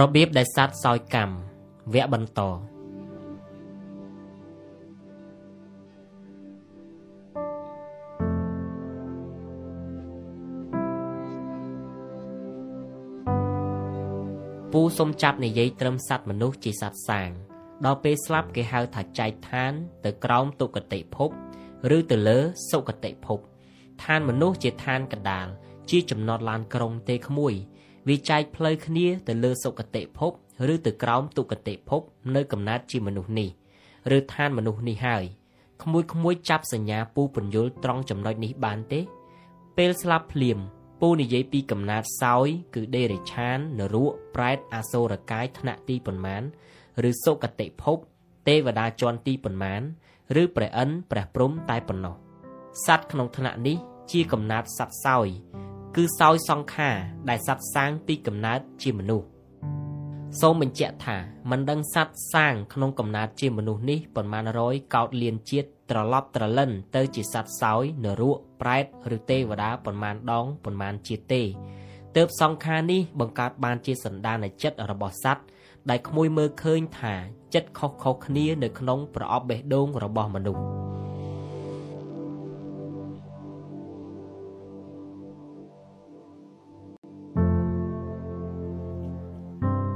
របៀបដែលសត្វសោយកម្មវគ្គបន្តពូសុំចាប់និយាយត្រឹមសត្វមនុស្សជាសត្វសាង ដល់ពេលស្លាប់គេហៅថាចែកឋាន ទៅក្រោមទុគតិភព ឬទៅលើសុគតិភពឋានមនុស្សជាឋានកណ្ដាលជាចំណត់ឡានក្រុងទេក្មួយ វាចែកផ្លូវគ្នាទៅលើសុគតិភព ឬទៅក្រោមទុគតិភព នៅកំណត់ជាមនុស្សនេះឬឋានមនុស្សនេះហើយក្មួយក្មួយចាប់សញ្ញាពូពន្យល់ត្រង់ចំណុចនេះបានទេ ពេលស្លាប់ភ្លាមពូនិយាយពីកំណត់សោយគឺដេរិឆាននរកប្រែតអសូរកាយថ្នាក់ទីប៉ុន្មាន ឬសុគតិភព ទេវតាជាន់ទីប៉ុន្មាន ឬព្រះអិនព្រះព្រំតែប៉ុណ្ណោះសត្វក្នុងថ្នាក់នេះជាកំណត់សត្វសោយ គឺសោយសង្ខារដែលសត្វសាងពីកំណើតជាមនុស្សសូមបញ្ជាក់ថាមិនដឹងសត្វសាងក្នុងកំណើតជាមនុស្សនេះប៉ុន្មានរយកោតលៀនជាតិត្រឡប់ត្រលិនទៅជាសត្វសោយនរកប្រែតឬទេវតាប៉ុន្មានដងប៉ុន្មានជាតិទេទើបសង្ខារនេះបង្កើតបានជាសន្តានចិត្តរបស់សត្វដែលក្មួយមើលឃើញថាចិត្តខុសៗគ្នានៅក្នុងប្រអប់បេះដូងរបស់មនុស្ស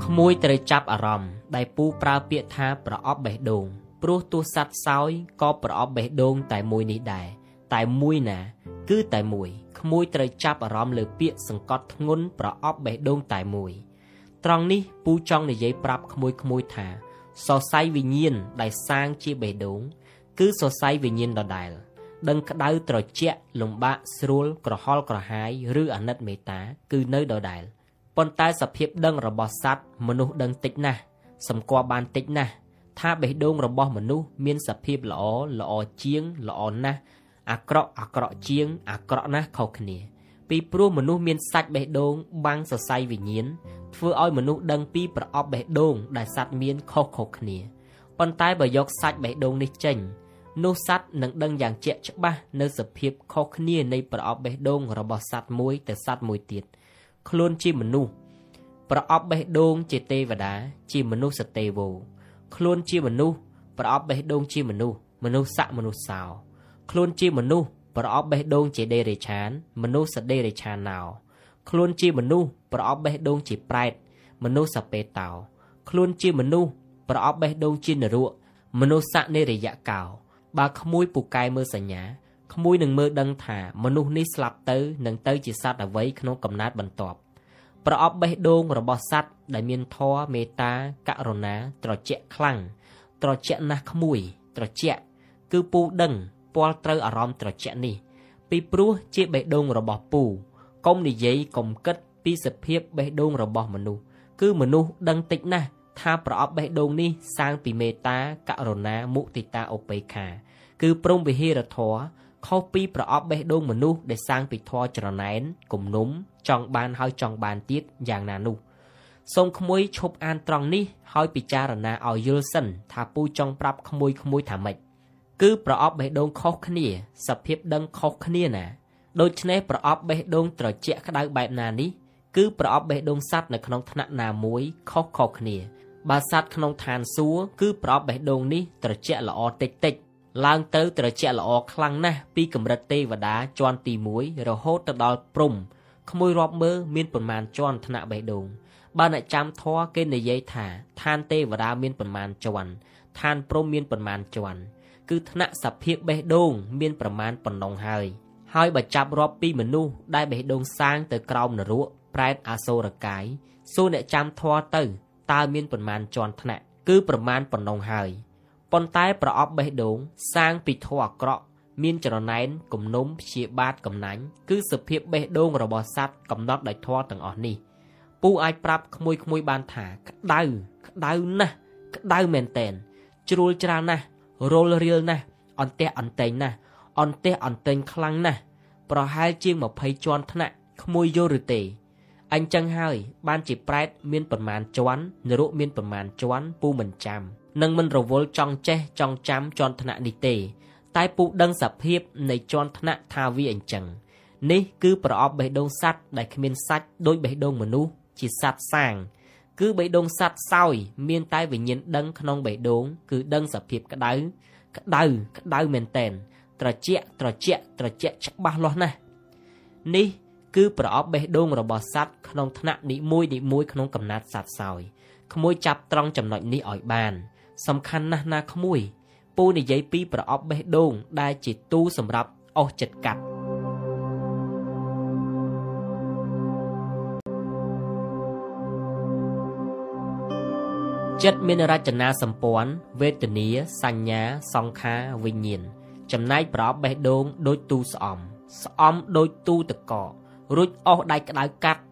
ក្មួយត្រូវចាប់អារម្មណ៍ដែលពូប្រើពាក្យថាប្រអប់បេះដូងព្រោះទោះសัตว์សោយក៏ប្រអប់បេះដូងតែមួយនេះដែរតែមួយណា គឺតែមួយក្មួយត្រូវចាប់អារម្មណ៍លើពាក្យសង្កត់ធ្ងន់ប្រអប់បេះដូងតែមួយត្រង់នេះពូចង់និយាយប្រាប់ក្មួយក្មួយថាសរសៃវិញ្ញាណដែលសាងជាបេះដូងគឺសរសៃវិញ្ញាណដដែលដឹងក្តៅត្រជាក់លំបាកស្រួលក្រហល់ក្រហាយឬអាណិតមេត្តា គឺនៅដដែល ប៉ុន្តែសភាពដឹងរបស់សត្វមនុស្សដឹងតិចណាស់សម្គាល់បានតិចណាស់ថាបេះដូងរបស់មនុស្សមានសភាពល្អល្អជាងល្អណាស់អាក្រក់អាក្រក់ជាងអាក្រក់ណាស់ខុសគ្នា ពីព្រោះមនុស្សមានសាច់បេះដូងបាំងសរសៃវិញ្ញាណធ្វើឲ្យមនុស្សដឹងពីប្រអប់បេះដូងដែលសត្វមានខុសៗគ្នាប៉ុន្តែបើយកសាច់បេះដូងនេះចេញនោះសត្វនឹងដឹងយ៉ាងជាក់ច្បាស់នៅសភាពខុសគ្នានៃប្រអប់បេះដូងរបស់សត្វមួយទៅសត្វមួយទៀត។ ខ្លួនជាមនុស្សប្រអប់បេះដូងជាទេវតា ជាមនុស្សសទេវោខ្លួនជាមនុស្សប្រអប់បេះដូងជាមនុស្សមនុស្សស័កមនុស្សសោខ្លួនជាមនុស្សប្រអប់បេះដូងជាដេរេឆាន មនុស្សសដេរេឆានណោខ្លួនជាមនុស្សប្រអប់បេះដូងជាប្រែត មនុស្សសពេតោខ្លួនជាមនុស្សប្រអប់បេះដូងជានរកមនុស្សសនេរយកោ បើក្មួយពូកែមើលសញ្ញា ក្មួយនឹងមើលដឹងថាមនុស្សនេះស្លាប់ទៅនឹងទៅជាសត្វអ្វីក្នុងកំណត់បន្ទាប់ប្រអប់បេះដូងរបស់សត្វដែលមានធម៌មេត្តាករុណាត្រជាក់ខ្លាំងត្រជាក់ណាស់ក្មួយត្រជាក់គឺពូដឹងពាល់ត្រូវអារម្មណ៍ត្រជាក់នេះ ពីព្រោះជាបេះដូងរបស់ពូកុំនិយាយកុំគិតពីសភាពបេះដូងរបស់មនុស្សគឺមនុស្សដឹងតិចណាស់ថាប្រអប់បេះដូងនេះសាងពីមេត្តាករុណាមុទិតាឧបេក្ខា គឺព្រមវិហារធម៌ ខុសពីប្រអប់បេះដូងមនុស្សដែលសាងពីធម៌ច្រណែនគំនុំចង់បានហើយចង់បានទៀតយ៉ាងណានោះសូមក្មួយឈប់អានត្រង់នេះហើយពិចារណាឲ្យយល់សិនថាពូចង់ប្រាប់ក្មួយក្មួយថាម៉េចគឺប្រអប់បេះដូងខុសគ្នាសភាពដឹងខុសគ្នាណាដូច្នេះប្រអប់បេះដូងត្រជាក់ក្តៅបែបណានេះគឺប្រអប់បេះដូងសัตว์នៅក្នុងថ្នាក់ណាមួយខុសខុសគ្នាបើសัตว์ក្នុងឋានសួគ៌គឺប្រអប់បេះដូងនេះត្រជាក់ល្អតិចតិច ឡើងទៅត្រជាក់ល្អខ្លាំងណាស់ពីកម្រិតទេវតាជាន់ទី1រហូតទៅដល់ព្រំក្មួយរាប់មើលមានប្រមាណជាន់ថ្នាក់បេះដូងបើអ្នកចាំធរគេនិយាយថាឋានទេវតាមានប្រមាណជាន់ឋានព្រំមានប្រមាណជាន់គឺថ្នាក់សភាពបេះដូងមានប្រមាណប៉ុណ្ណឹងហើយហើយបើចាប់រាប់ពីមនុស្សដែលបេះដូងសាងទៅក្រោមនរកប្រែតអាសូរកាយសួរអ្នកចាំធរទៅតើមានប្រមាណជាន់ថ្នាក់គឺប្រមាណប៉ុណ្ណឹងហើយ ប៉ុន្តែប្រអប់បេះដូងសាងពីធម៌អាក្រក់មានចរណែនគំនុំព្យាបាទកំណាញ់គឺសភាពបេះដូងរបស់សត្វកំណត់ដោយធម៌ទាំងអស់នេះពូអាចប្រាប់ក្មួយក្មួយបានថាក្តៅក្តៅណាស់ក្តៅមែនតែនជ្រួលច្រាលណាស់រលរៀលណាស់អន្ទះអន្តែងណាស់អន្ទះអន្តែងខ្លាំងណាស់ប្រហែលជាង20ជាន់ថ្នាក់ក្មួយយល់ឬទេ អញ្ចឹងហើយបានជាប្រែតមានប្រមាណជាន់នរកមានប្រមាណជាន់ពូមិនចាំនឹងមិនរវល់ចង់ចេះចង់ចាំជាន់ថ្នាក់នេះទេ តែពូដឹងសភាពនៃជាន់ថ្នាក់ថាវាអញ្ចឹងនេះគឺប្រអប់បេះដូងសัตว์ដែលគ្មានសាច់ដូចបេះដូងមនុស្សជាសัตว์សាង គឺបេះដូងសัตว์សោយមានតែវិញ្ញាណដឹងក្នុងបេះដូងគឺដឹងសភាពក្តៅក្តៅក្តៅមែនតែនត្រជាក់ត្រជាក់ត្រជាក់ច្បាស់លាស់ណាស់នេះ គឺប្រអប់បេះដូងរបស់សត្វក្នុងថ្នាក់នីមួយនីមួយក្នុងកំណត់សត្វសោយក្មួយចាប់ត្រង់ចំណុចនេះឲ្យបាន សំខាន់ណាស់ណាក្មួយពូនិយាយពីប្រអប់បេះដូងដែលជាទូសម្រាប់អស់ចិត្តកាត់ចិត្តមានរចនាសម្ព័ន្ធវេទនាសញ្ញាសង្ខារវិញ្ញាណចំណែកប្រអប់បេះដូងដូចទូស្អំស្អំដូចទូតកក រួចអស់ដៃក្តៅកាត់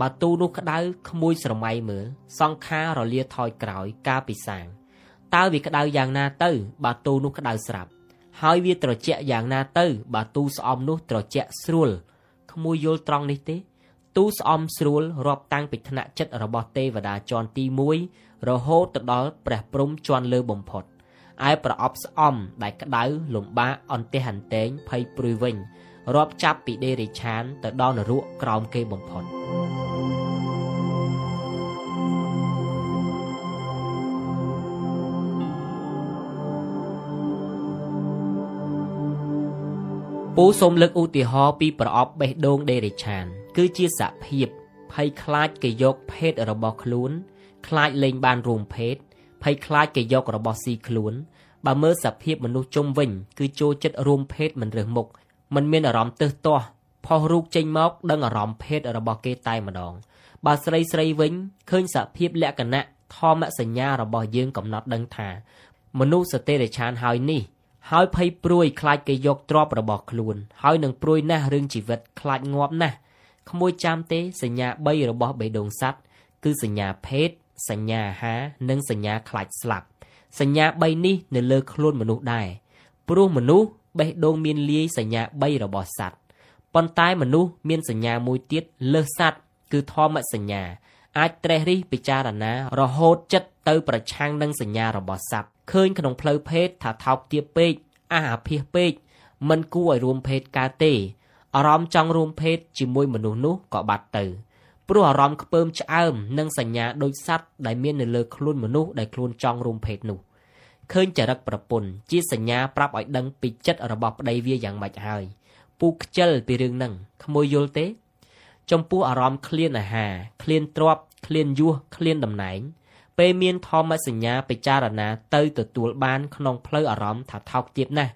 បើទូនោះក្តៅក្មួយស្រមៃមើលសង្ខាររលាថយក្រោយកាពីសាងតើវាក្តៅយ៉ាងណាទៅបើទូនោះក្តៅស្រាប់ហើយវាត្រជាក់យ៉ាងណាទៅបើទូស្អំនោះត្រជាក់ស្រួលក្មួយយល់ត្រង់នេះទេ ទូស្អំស្រួលរាប់តាំងពីថ្នាក់ចិត្តរបស់ទេវតាជាន់ទី1រហូតទៅដល់ព្រះព្រំជាន់លើបំផុតឯប្រអប់ស្អំដែលក្តៅលំបាកអន្ទះអន្ទែងភ័យព្រួយវិញ រាប់ចាប់ពីដេរិឆានទៅដល់នរកក្រោមគេបំផុតពូសូមលើកឧទាហរណ៍ពីប្រអប់បេះដូងដេរិឆាន គឺជាសភាពភ័យខ្លាចគេយកភេទរបស់ខ្លួន ខ្លាចលេងបានរួមភេទភ័យខ្លាចគេយករបស់ស៊ីខ្លួនបើមើលសភាពមនុស្សជុំវិញ គឺចូលចិត្តរួមភេទមិនរើសមុខ មិនមានអារម្មណ៍ទើសទាស់ផុសរូបចេញមកដឹងអារម្មណ៍ភេទរបស់គេតែម្ដង បើស្រីស្រីវិញឃើញសភាពលក្ខណៈធម្មសញ្ញារបស់យើងកំណត់ដឹងថា មនុស្សសតិរិឆានហើយនេះហើយភ័យព្រួយខ្លាចគេយកទ្រព្យរបស់ខ្លួន ហើយនឹងព្រួយណាស់រឿងជីវិតខ្លាចងាប់ណាស់ក្មួយចាំទេសញ្ញា3របស់បេះដូងសัตว์គឺសញ្ញាភេទសញ្ញាអាហារនិងសញ្ញាខ្លាចស្លាប់សញ្ញា3នេះនៅលើខ្លួនមនុស្សដែរព្រោះមនុស្ស បេះដូងមានលាយសញ្ញា3របស់សត្វប៉ុន្តែមនុស្សមានសញ្ញាមួយទៀតលើសសត្វគឺធម្មសញ្ញា អាចត្រេះរិះពិចារណា រហូតចិត្តទៅប្រឆាំងនឹងសញ្ញារបស់សត្វឃើញក្នុងផ្លូវភេទថាថោកទាបពេកអាអាភិសពេកមិនគួរឲ្យរួមភេទកើតទេអារម្មណ៍ចង់រួមភេទជាមួយមនុស្សនោះក៏បាត់ទៅព្រោះអារម្មណ៍ខ្ពើមឆ្អើមនិងសញ្ញាដូចសត្វដែលមាននៅលើខ្លួនមនុស្សដែលខ្លួនចង់រួមភេទនោះ ឃើញចរិតប្រពន្ធជាសញ្ញាប្រាប់ឲ្យដឹងពីចិត្តរបស់ប្តីវាយ៉ាងម៉េចហើយពូខ្ជិលពីរឿងហ្នឹងក្មួយយល់ទេ ចំពោះអារម្មណ៍ឃ្លានអាហារឃ្លានទ្របឃ្លានយសឃ្លានតំណែង ពេលមានធម្មសញ្ញាពិចារណាទៅទទួលបានក្នុងផ្លូវអារម្មណ៍ថាថោកទាបណាស់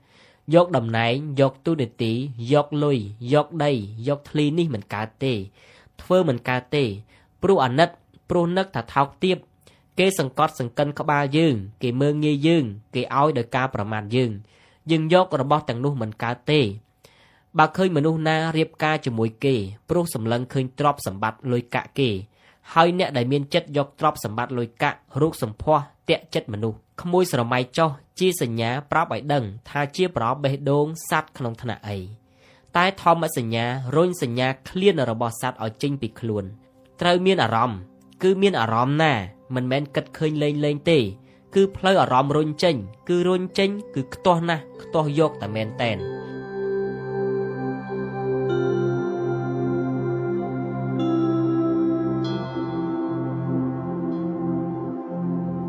យកតំណែងយកទូនាទីយកលុយយកដីយកធ្លីនេះមិនកើតទេ ធ្វើមិនកើតទេ ព្រោះអាណិតព្រោះនឹកថាថោកទាប គេសង្កត់សង្កិនក្បាលយើងគេមើងងាយយើងគេឲ្យដោយការប្រមាថយើងយើងយករបស់ទាំងនោះមិនកើតទេបើឃើញមនុស្សណារៀបការជាមួយគេព្រោះសម្លឹងឃើញទ្រព្យសម្បត្តិលុយកាក់គេហើយអ្នកដែលមានចិត្តយកទ្រព្យសម្បត្តិលុយកាក់រូបសម្ផស្សតាក់ចិត្តមនុស្សក្មួយស្រមៃចោះជាសញ្ញាប្រាប់ឲ្យដឹង ថាជាប្រអប់បេះដូងសัตว์ក្នុងថ្នាក់អីតែធម្មសញ្ញារុញសញ្ញាឃ្លានរបស់សัตว์ឲ្យចេញពីខ្លួនត្រូវមានអារម្មណ៍គឺមានអារម្មណ៍ណា មិនមែនគិតឃើញលេងលេងទេ គឺផ្លូវអារម្មណ៍រុញចេញ គឺរុញចេញ គឺខ្ទាស់ណាស់ខ្ទាស់យកតែមែនតែន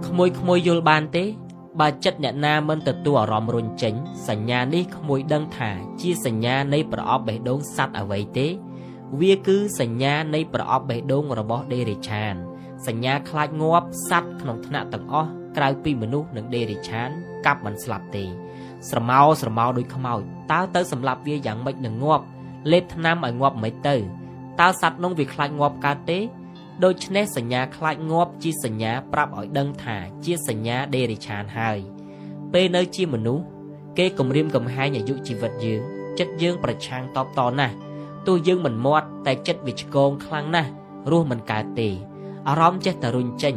ក្មួយក្មួយយល់បានទេបើចិត្តអ្នកណាមិនទទួលអារម្មណ៍រុញចេញ សញ្ញានេះក្មួយដឹងថា ជាសញ្ញានៃប្រអប់បេះដូងសัตว์អ្វីទេ វាគឺសញ្ញានៃប្រអប់បេះដូងរបស់ដេរិឆាន សញ្ញាខ្លាចងាប់សัตว์ក្នុងថ្នាក់ទាំងអស់ក្រៅពីមនុស្សនិងដេរិឆានកាប់មិនស្លាប់ទេ ស្រមោស្រមោដូចខ្មោចតើទៅសម្លាប់វាយ៉ាងម៉េចនឹងងាប់ លេបថ្នាំឲ្យងាប់មិនទៅតើសัตว์នោះវាខ្លាចងាប់កើតទេដូច្នេះសញ្ញាខ្លាចងាប់ជាសញ្ញាប្រាប់ឲ្យដឹងថាជាសញ្ញាដេរិឆានហើយពេលនៅជាមនុស្សគេគំរាមកំហែងអាយុជីវិតយើងចិត្តយើងប្រឆាំងតបតណាស់ទោះយើងមិនមាត់តែចិត្តវាឆ្កងខ្លាំងណាស់រស់មិនកើតទេ អារម្មណ៍ចេះតែរុញចេញ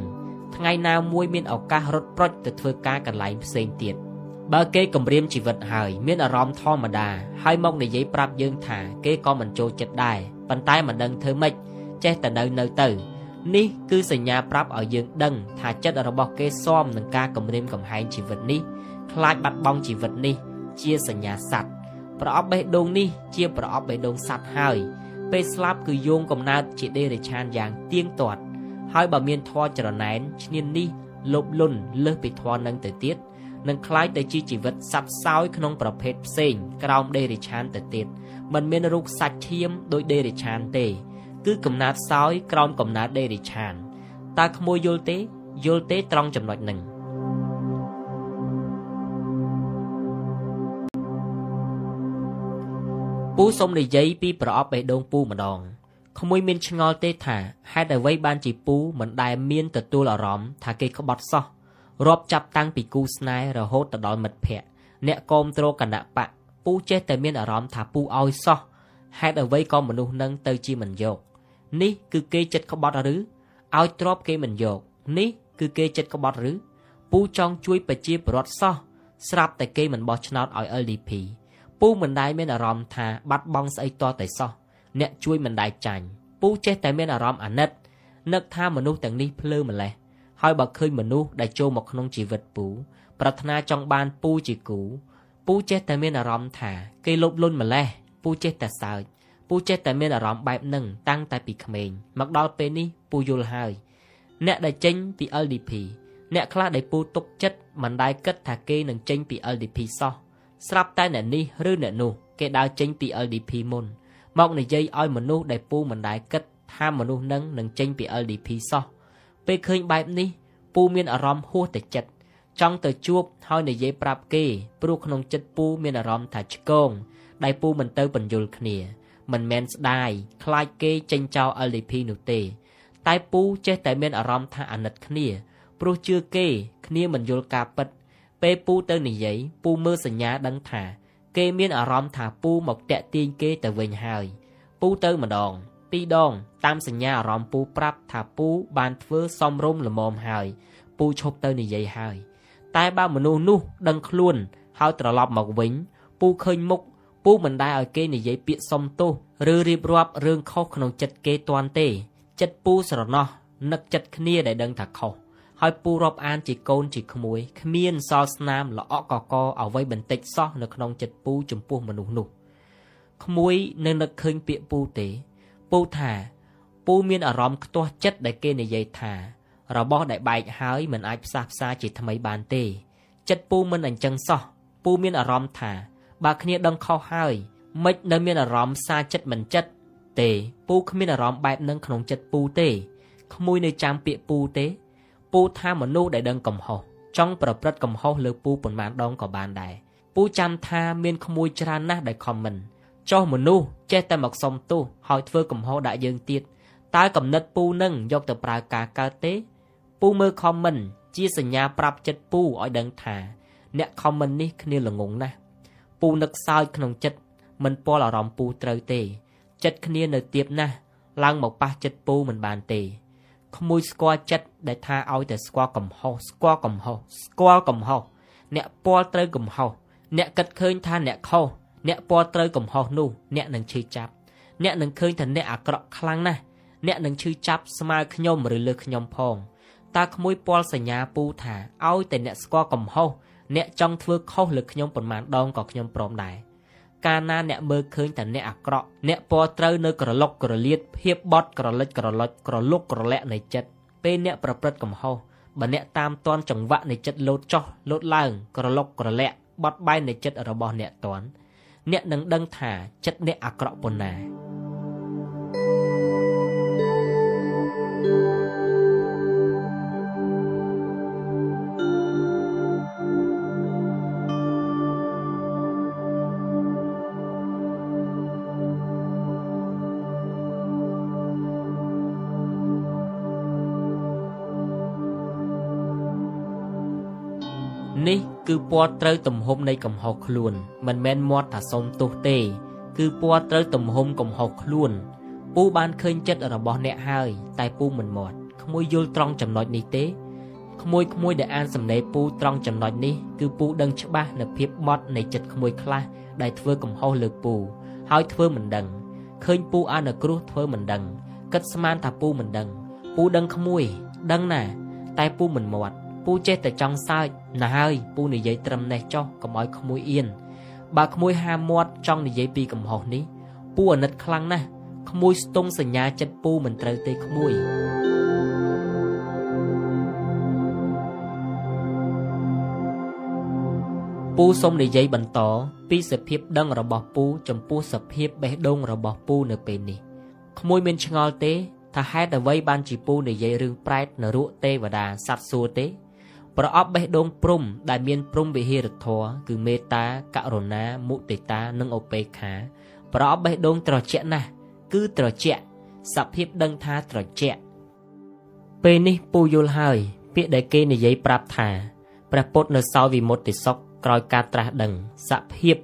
ថ្ងៃណាមួយមានឱកាសរត់ប្រុចទៅធ្វើការកន្លែងផ្សេងទៀតបើគេគំរាមជីវិតហើយមានអារម្មណ៍ធម្មតាហើយមកនិយាយប្រាប់យើងថាគេក៏មិនចូលចិត្តដែរប៉ុន្តែមិនដឹងធ្វើម៉េចចេះតែនៅនៅទៅនេះគឺសញ្ញាប្រាប់ឲ្យយើងដឹងថាចិត្តរបស់គេស៊ាំនឹងការគំរាមកំហែងជីវិតនេះខ្លាចបាត់បង់ជីវិតនេះ ជាសញ្ញាសត្វប្រអប់បេះដូងនេះជាប្រអប់បេះដូងសត្វហើយពេលស្លាប់គឺយោងកំណើតជាដេរឆានយ៉ាងទៀងទាត់ ហ ហើយបើមានធម៌ច្រណែនឈ្នាននេះលោភលន់លើសពីធម៌នឹងទៅទៀតនឹងคล้ายទៅជាជីវិតសត្វសោយក្នុងប្រភេទផ្សេងក្រោមដេរិឆានទៅទៀតមិនមានរូបសាច់ឈាមដោយដេរិឆានទេ គឺកំណើតសោយក្រោមកំណើតដេរិឆានតើក្មួយយល់ទេយល់ទេត្រង់ចំណុចហ្នឹងពូសុំនិយាយពីប្រអប់បេះដូងពូម្ដង ក្មួយមានឆ្ងល់ទេថាហេតុអ្វីបានជាពូមិនដែលមានទទួលអារម្មណ៍ថាគេក្បត់សោះរាប់ចាប់តាំងពីគូស្នេហ៍រហូតទៅដល់មិត្តភ័ក្តិអ្នកគាំទ្រគណៈបកពូចេះតែមានអារម្មណ៍ថាពូឲ្យសោះហេតុអ្វីក៏មនុស្សនឹងទៅជាមិនយកនេះគឺគេចិត្តក្បត់ឬឲ្យទ្របគេមិនយកនេះគឺគេចិត្តក្បត់ឬពូចង់ជួយប្រជាពលរដ្ឋសោះស្រាប់តែគេមិនបោះឆ្នោតឲ្យ LDP ពូមិនដែលមានអារម្មណ៍ថាបាត់បង់ស្អីតតែសោះ អ្នកជួយមិនដែលចាញ់ពូចេះតែមានអារម្មណ៍អាណិតនឹកថាមនុស្សទាំងនេះភ្លើម្លេះហើយបើឃើញមនុស្សដែលចូលមកក្នុងជីវិតពូ ប្រាថ្នាចង់បានពូជាគូពូចេះតែមានអារម្មណ៍ថាគេលោភលន់ម្លេះពូចេះតែសើចពូចេះតែមានអារម្មណ៍បែបហ្នឹងតាំងតែពីក្មេងមកដល់ពេលនេះពូយល់ហើយ អ្នកដែលចេញពី LDP អ្នកខ្លះដែលពូទុកចិត្តមិនដែលគិតថាគេនឹងចេញពី LDP សោះស្រាប់តែអ្នកនេះឬអ្នកនោះគេដើរចេញពី LDP មុន មកនិយាយឲ្យមនុស្សដែលពូមិនដែលគិតថាមនុស្សនឹងនឹងចេញពី LDP សោះពេលឃើញបែបនេះពូមានអារម្មណ៍ហួសទៅចិត្តចង់ទៅជួបហើយនិយាយប្រាប់គេព្រោះក្នុងចិត្តពូមានអារម្មណ៍ថាឆ្កងដែលពូមិនទៅបញ្យលគ្នា មិនមែនស្ដាយខ្លាចគេចេញចោល LDP នោះទេ តែពូចេះតែមានអារម្មណ៍ថាអាណិតគ្នាព្រោះជឿគេគ្នាមិនយល់ការពិតពេលពូទៅនិយាយពូមើលសញ្ញាដឹងថា គេមានអារម្មណ៍ថាពូមកតាក់ទាញគេទៅវិញហើយពូទៅម្ដង ពីរដង តាមសញ្ញាអារម្មណ៍ពូប្រាប់ថាពូបានធ្វើសំរុំល្មមហើយពូឈប់ទៅនិយាយហើយ តែបើមនុស្សនោះដឹងខ្លួនហើយត្រឡប់មកវិញពូឃើញមុខពូមិនដែលឲ្យគេនិយាយពាក្យសុំទោសឬរៀបរាប់រឿងខុសក្នុងចិត្តគេតាន់ទេ ចិត្តពូស្រណោះនឹកចិត្តគ្នាដែលដឹងថាខុស ហើយពូរាប់អានជាកូនជាក្មួយគ្មានសល់ស្នាមល្អក់កកអ្វីបន្តិចសោះនៅក្នុងចិត្តពូចំពោះមនុស្សនោះក្មួយនៅនឹកឃើញពាក្យពូទេពូថាពូមានអារម្មណ៍ខ្ទាស់ចិត្តដែលគេនិយាយថារបស់ដែលបែកហើយមិនអាចផ្សះផ្សាជាថ្មីបានទេ ចិត្តពូមិនអញ្ចឹងសោះពូមានអារម្មណ៍ថា បើគ្នាដឹងខុសហើយមិននៅមានអារម្មណ៍សាចិត្តមិនចិត្តទេពូគ្មានអារម្មណ៍បែបនឹងក្នុងចិត្តពូទេក្មួយនៅចាំពាក្យពូទេ ពូថាមនុស្សដែលដឹងកំហុសចង់ប្រព្រឹត្តកំហុសលើពូប៉ុន្មានដងក៏បានដែរពូចាំថាមានក្មួយច្រើនណាស់ដែលខមមិនចុះមនុស្សចេះតែមកសុំទោសហើយធ្វើកំហុសដាក់យើងទៀតតើកំណត់ពូនឹងយកទៅប្រើការកើតទេ ពូមើលខមមិន ជាសញ្ញាប្រាប់ចិត្តពូឲ្យដឹងថា អ្នកខមមិននេះគ្នាល្ងងណាស់ពូនឹកសើចក្នុងចិត្តមិនពាល់អារម្មណ៍ពូត្រូវទេ ចិត្តគ្នានៅទៀបណាស់ឡើងមកប៉ះចិត្តពូមិនបានទេ ក្មួយស្គាល់ចិត្តដែលថាឲ្យតែស្គាល់កំហុសស្គាល់កំហុសស្គាល់កំហុសអ្នកពាល់ត្រូវកំហុសអ្នកគិតឃើញថាអ្នកខុសអ្នកពាល់ត្រូវកំហុសនោះអ្នកនឹងឈឺចាប់អ្នកនឹងឃើញថាអ្នកអាក្រក់ខ្លាំងណាស់អ្នកនឹងឈឺចាប់ស្មើខ្ញុំឬលើខ្ញុំផងតើក្មួយពាល់សញ្ញាពូថាឲ្យតែអ្នកស្គាល់កំហុសអ្នកចង់ធ្វើខុសលើខ្ញុំប៉ុន្មានដងក៏ខ្ញុំព្រមដែរ កាលណាអ្នកមើលឃើញតែអ្នកអាក្រក់អ្នកពណ៌ត្រូវនៅក្រឡុកក្រលៀតភាពបត់ក្រលិចក្រឡុចក្រលុកក្រលាក់នៃចិត្តពេលអ្នកប្រព្រឹត្តកំហុសបើអ្នកតាមតាន់ចង្វាក់នៃចិត្តលោតចុះលោតឡើងក្រឡុកក្រលាក់បត់បែននៃចិត្តរបស់អ្នកតាន់អ្នកនឹងដឹងថាចិត្តអ្នកអាក្រក់ប៉ុណ្ណា គឺពណ៌ត្រូវទំហំនៃកំហុសខ្លួន មិនមែនមាត់ថាសុំទោសទេ គឺពណ៌ត្រូវទំហំកំហុសខ្លួន ពូបានឃើញចិត្តរបស់អ្នកហើយ តែពូមិនមាត់ក្មួយយល់ត្រង់ចំណុចនេះទេក្មួយក្មួយដែលអានសំណេរពូត្រង់ចំណុចនេះគឺពូដឹងច្បាស់នៅភាពបត់នៃចិត្តក្មួយខ្លះដែលធ្វើកំហុសលើពូ ហើយធ្វើមិនដឹងឃើញពូអានគ្រោះធ្វើមិនដឹងគិតស្មានថាពូមិនដឹងពូដឹងក្មួយ ដឹងណា តែពូមិនមាត់ ពូចេះតែចង់សើចណាស់ហើយពូនិយាយត្រឹមនេះចុះកុំឲ្យក្មួយអៀនបើក្មួយហាមាត់ចង់និយាយពីកំហុសនេះពូអាណិតខ្លាំងណាស់ក្មួយស្ទង់សញ្ញាចិត្តពូមិនត្រូវទេក្មួយពូសូមនិយាយបន្តពីសភាពដឹងរបស់ពូចំពោះសភាពបេះដូងរបស់ពូនៅពេលនេះក្មួយមានឆ្ងល់ទេថាហេតុអ្វីបានជាពូនិយាយរឿងប្រែតនរកទេវតាសត្វសួរទេ ប្រអប់បេះដូងព្រំដែលមានព្រំវិហារធម៌គឺមេត្តាករុណាមុទិតានិងឧបេក្ខា ប្រអប់បេះដូងត្រជាក់ណាស់គឺត្រជាក់សភាពដឹងថាត្រជាក់ពេលនេះពូយល់ហើយ ពាក្យដែលគេនិយាយប្រាប់ថាព្រះពុទ្ធនៅសោវិមុតតិសុខក្រោយការត្រាស់ដឹងសភាព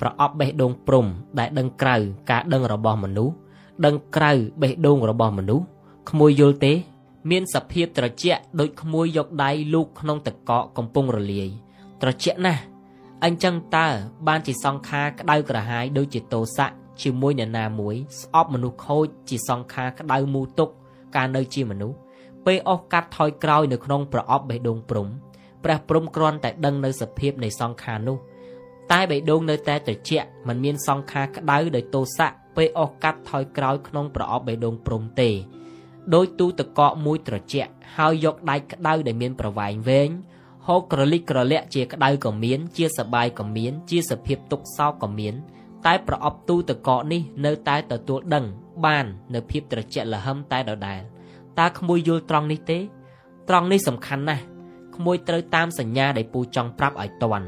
ប្រអប់បេះដូងព្រំដែលដឹងក្រៅការដឹងរបស់មនុស្សដឹងក្រៅបេះដូងរបស់មនុស្សក្មួយយល់ទេ មានសភាពត្រជាក់ដូចក្មួយយកដៃលូកក្នុងទឹកកកកំពុងរលាយត្រជាក់ណាស់អញ្ចឹងតើបានជាសង្ខារក្តៅក្រហាយដូចជាតោសៈជាមួយអ្នកណាមួយស្អប់មនុស្សខូចជាសង្ខារក្តៅមូទុកកាលនៅជាមនុស្សពេលអស់កាត់ថយក្រោយនៅក្នុងប្រអប់បេះដូងព្រំព្រះព្រំគ្រាន់តែដឹងនៅសភាពនៃសង្ខារនោះតែបេះដូងនៅតែត្រជាក់មិនមានសង្ខារក្តៅដោយទោសៈពេលអស់កាត់ថយក្រោយក្នុងប្រអប់បេះដូងព្រំទេ ដោយទូតកកមួយត្រជាក់ហើយយកដៃក្តៅដែលមានប្រវែងវែងហូរក្រលិចក្រលាក់ជាក្តៅក៏មាន ជាសបាយក៏មាន ជាសភាពទុកសោកក៏មាន តែប្រអប់ទូតកកនេះនៅតែទទួលដឹង បាននៅភាពត្រជាក់ល្ហឹមតែដដែលតើក្មួយយល់ត្រង់នេះទេ ត្រង់នេះសំខាន់ណាស់ក្មួយត្រូវតាមសញ្ញាដែលពូចង់ប្រាប់ឲ្យតន់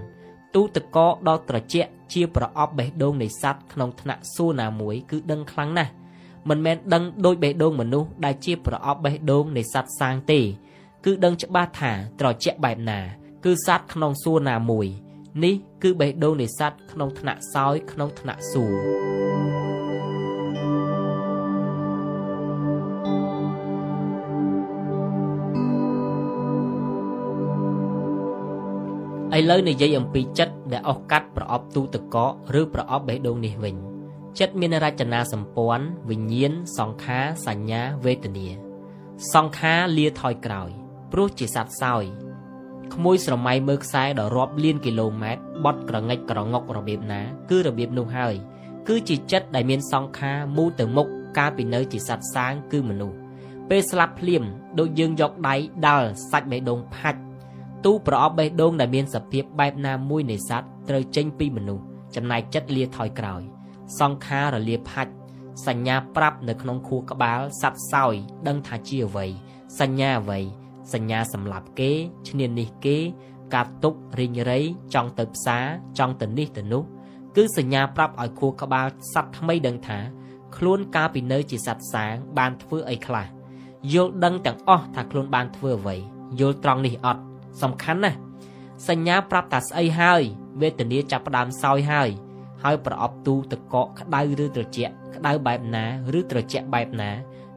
ទូតកកដ៏ត្រជាក់ជាប្រអប់បេះដូងនៃសត្វក្នុងថ្នាក់សួរណាមួយគឺដឹងខ្លាំងណាស់ មិនមែនដឹងដូចបេះដូងមនុស្សដែលជាប្រអប់បេះដូងនៃសត្វសាងទេ គឺដឹងច្បាស់ថាត្រជាក់បែបណា គឺសត្វក្នុងសួរណាមួយ នេះគឺបេះដូងនៃសត្វក្នុងថ្នាក់សោយក្នុងថ្នាក់សួរឥឡូវនិយាយអំពីចិត្តដែលអស់កាត់ប្រអប់ទូទឹកកកឬប្រអប់បេះដូងនេះវិញ ចិត្តមានរចនាសម្ព័ន្ធវិញ្ញាណសង្ខារសញ្ញាវេទនា សង្ខារលាថយក្រោយ ព្រោះជាសត្វសោយក្មួយស្រមៃមើលខ្សែដ៏រាប់លានគីឡូម៉ែត្របត់ក្រងិចក្រងុករបៀបណា គឺរបៀបនោះហើយគឺជាចិត្តដែលមានសង្ខារមូលទៅមុខកាលពីនៅជាសត្វសាងគឺមនុស្សពេលស្លាប់ភ្លាមដូចយើងយកដៃដាល់សាច់បេះដូងផាច់ទូប្រអប់បេះដូងដែលមានសភាពបែបណាមួយនៃសត្វត្រូវចេញពីមនុស្សចំណែកចិត្តលាថយក្រោយ សង្ខាររលាផាច់សញ្ញាប្រាប់នៅក្នុងខួរក្បាលសត្វសោយដឹងថាជាអ្វីសញ្ញាអ្វីសញ្ញាសម្លាប់គេឈ្នានេះគេ ការទុករិញរៃចង់ទៅផ្សារចង់ទៅនេះទៅនោះ គឺសញ្ញាប្រាប់ឲ្យខួរក្បាលសត្វថ្មីដឹងថា ខ្លួនកាលពីនៅជាសត្វសាងបានធ្វើអីខ្លះយល់ដឹងទាំងអស់ថាខ្លួនបានធ្វើអ្វីយល់ត្រង់នេះអត់សំខាន់ណាស់សញ្ញាប្រាប់ថាស្អីហើយវេទនាចាប់ផ្ដើមសោយហើយ ហើយប្រអប់ទូតកកក្តៅឬត្រជាក់ក្តៅបែបណាឬត្រជាក់បែបណា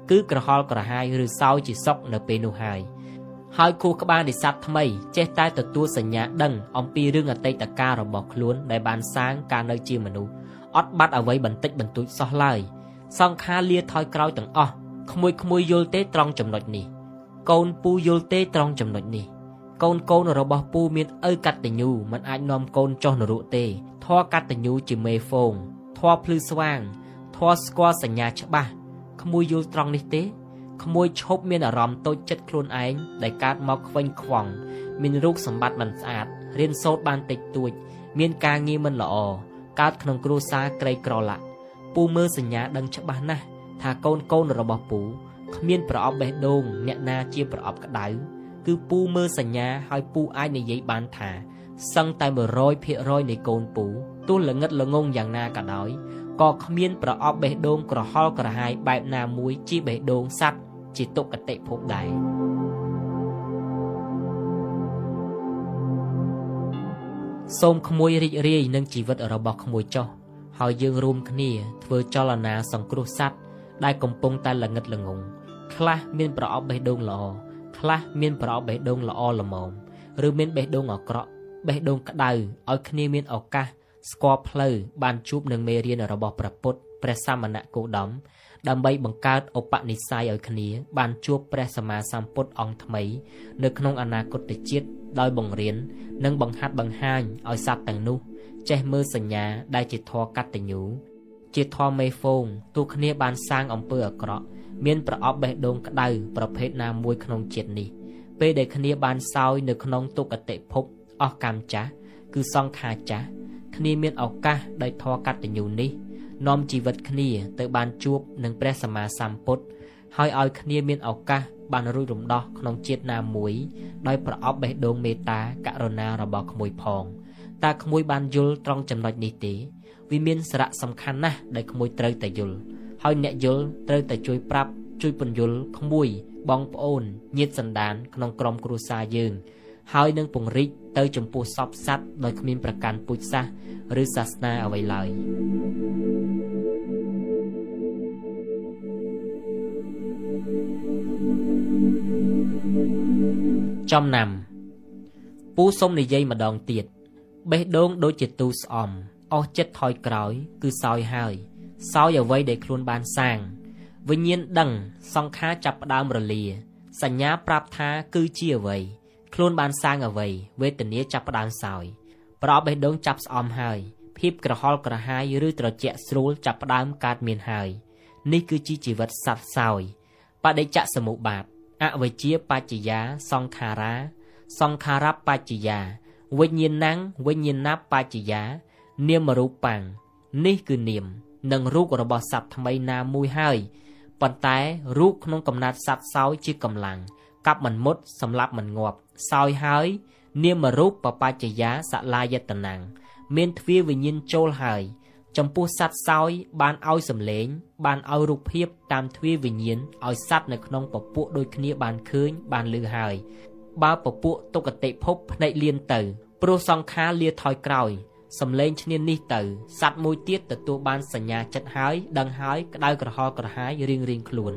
គឺក្រហល់ក្រហាយឬសោយជាសុកនៅពេលនោះហើយហើយគូក្បាលនិស័តថ្មីចេះតែទទួលសញ្ញាដឹងអំពីរឿងអតីតកាលរបស់ខ្លួនដែលបានសាងកាលនៅជាមនុស្សអត់បាត់អ្វីបន្តិចបន្តួចសោះឡើយសង្ខារលាថយក្រោយទាំងអស់ក្មួយក្មួយយល់ទេត្រង់ចំណុចនេះកូនពូយល់ទេត្រង់ចំណុចនេះកូនកូនរបស់ពូមានឪកតញ្ញូមិនអាចនាំកូនចុះនរកទេ ធរកតញ្ញូជាមេហ្វូងធរភ្លឺស្វាងធរស្គាល់សញ្ញាច្បាស់ក្មួយយល់ត្រង់នេះទេក្មួយឈប់មានអារម្មណ៍តូចចិត្តខ្លួនឯងដែលកើតមកខ្វែងខ្វងមានរូបសម្បត្តិមិនស្អាតរៀនសូត្របានតិចតួច មានការងារមិនល្អកើតក្នុងគ្រួសារក្រីក្រឡាក់ពូមើលសញ្ញាដឹងច្បាស់ណាស់ថាកូនកូនរបស់ពូគ្មានប្រអប់បេះដូងអ្នកណាជាប្រអប់ក្តៅគឺពូមើលសញ្ញាហើយពូអាចនិយាយបានថា សឹងតែ100%នៃកូនពូទោះល្ងិតល្ងងយ៉ាងណាក៏ដោយក៏គ្មានប្រអប់បេះដូងក្រហល់ក្រហាយបែបណាមួយជាបេះដូងសัตว์ជាទុក្ខតិភពដែរសូមក្មួយរីករាយនឹងជីវិតរបស់ក្មួយចុះហើយយើងរួមគ្នាធ្វើចលនាសង្គ្រោះសัตว์ដែលកំពុងតែល្ងិតល្ងងខ្លះមានប្រអប់បេះដូងល្អខ្លះមានប្រអប់បេះដូងល្អល្មមឬមានបេះដូងអាក្រក់ បេះដូងក្តៅឲ្យគ្នាមានឱកាសស្គាល់ផ្លូវបានជួបនឹងមេរៀនរបស់ព្រះពុទ្ធព្រះសមណគោដមដើម្បីបង្កើតឧបនិស្ស័យឲ្យគ្នាបានជួបព្រះសម្មាសម្ពុទ្ធអង្គថ្មី នៅក្នុងអនាគតជាតិដោយបង្រៀននិងបង្ហាត់បង្ហាញឲ្យសត្វទាំងនោះ ចេះមើលសញ្ញាដែលជាធម៌កតញ្ញូជាធម៌មេហ្វូងទូគ្នាបានសាងអំពើអាក្រក់មានប្រអប់បេះដូងក្តៅប្រភេទណាមួយក្នុងជាតិនេះ ពេលដែលគ្នាបានសោយនៅក្នុងទុគតិភព អស់កម្មចាស់គឺសង្ខារចាស់គ្នាមានឱកាសដោយធរកតញ្ញូនេះនាំជីវិតគ្នាទៅបានជួបនឹងព្រះសម្មាសម្ពុទ្ធហើយឲ្យគ្នាមានឱកាសបានរួចរំដោះក្នុងជាតិណាមួយដោយប្រអប់បេះដូងមេត្តាករុណារបស់ក្មួយផងតើក្មួយបានយល់ត្រង់ចំណុចនេះទេវាមានសារៈសំខាន់ណាស់ដែលក្មួយត្រូវតែយល់ហើយអ្នកយល់ត្រូវតែជួយប្រាប់ជួយពន្យល់ក្មួយបងប្អូនញាតិសន្តានក្នុងក្រុមគ្រួសារយើង ហើយនឹងពង្រីកទៅចំពោះសពសัตว์ដោយគ្មានប្រកាន់ពូជសាសន៍ឬសាសនាអ្វីឡើយចំណាំពូសុំនិយាយម្ដងទៀតបេះដូងដូចជាទូស្អំអស់ចិត្តថយក្រោយ គឺសោយហើយសោយអ្វីដែលខ្លួនបានសាង វិញ្ញាណដឹងសង្ខារចាប់ផ្ដើមរលា សញ្ញាប្រាប់ថាគឺជាអ្វី ខ្លួនបានសាងអ្វីវេទនាចាប់ផ្ដើមសោយប្រអប់បេះដូងចាប់ស្អំហើយភាពក្រហល់ក្រហាយឬត្រជាក់ស្រួលចាប់ផ្ដើមកើតមានហើយនេះគឺជាជីវិតសត្វសោយបដិច្ចសមុបាទអវិជ្ជាបច្ចយាសង្ខារា សង្ខារបច្ចយាវិញ្ញាណังវិញ្ញាណបច្ចយា នាមរូបាំងនេះគឺនាម និងរូបរបស់សត្វថ្មីណាមួយហើយប៉ុន្តែរូបក្នុងកំណត់សត្វសោយជាកម្លាំងកាប់មិនមុតសម្លាប់មិនងាប់ សោយហើយនាមរូបបបច្ចយាសឡាយតនាងមានទ្វាវិញ្ញាណចូលហើយចំពោះសត្វសោយបានឲ្យសម្លេង បានឲ្យរូបភាពតាមទ្វាវិញ្ញាណឲ្យសត្វនៅក្នុងពពួកដូចគ្នាបានឃើញបានលឺហើយបើពពួកទុគតិភពភ្នែកលៀនទៅព្រោះសង្ខារលាថយក្រោយសំឡេងឈ្នាននេះទៅសัตว์មួយទៀតទទួលបានសញ្ញាចិត្តហើយដឹងហើយក្តៅក្រហល់ក្រហាយរៀងរៀងខ្លួន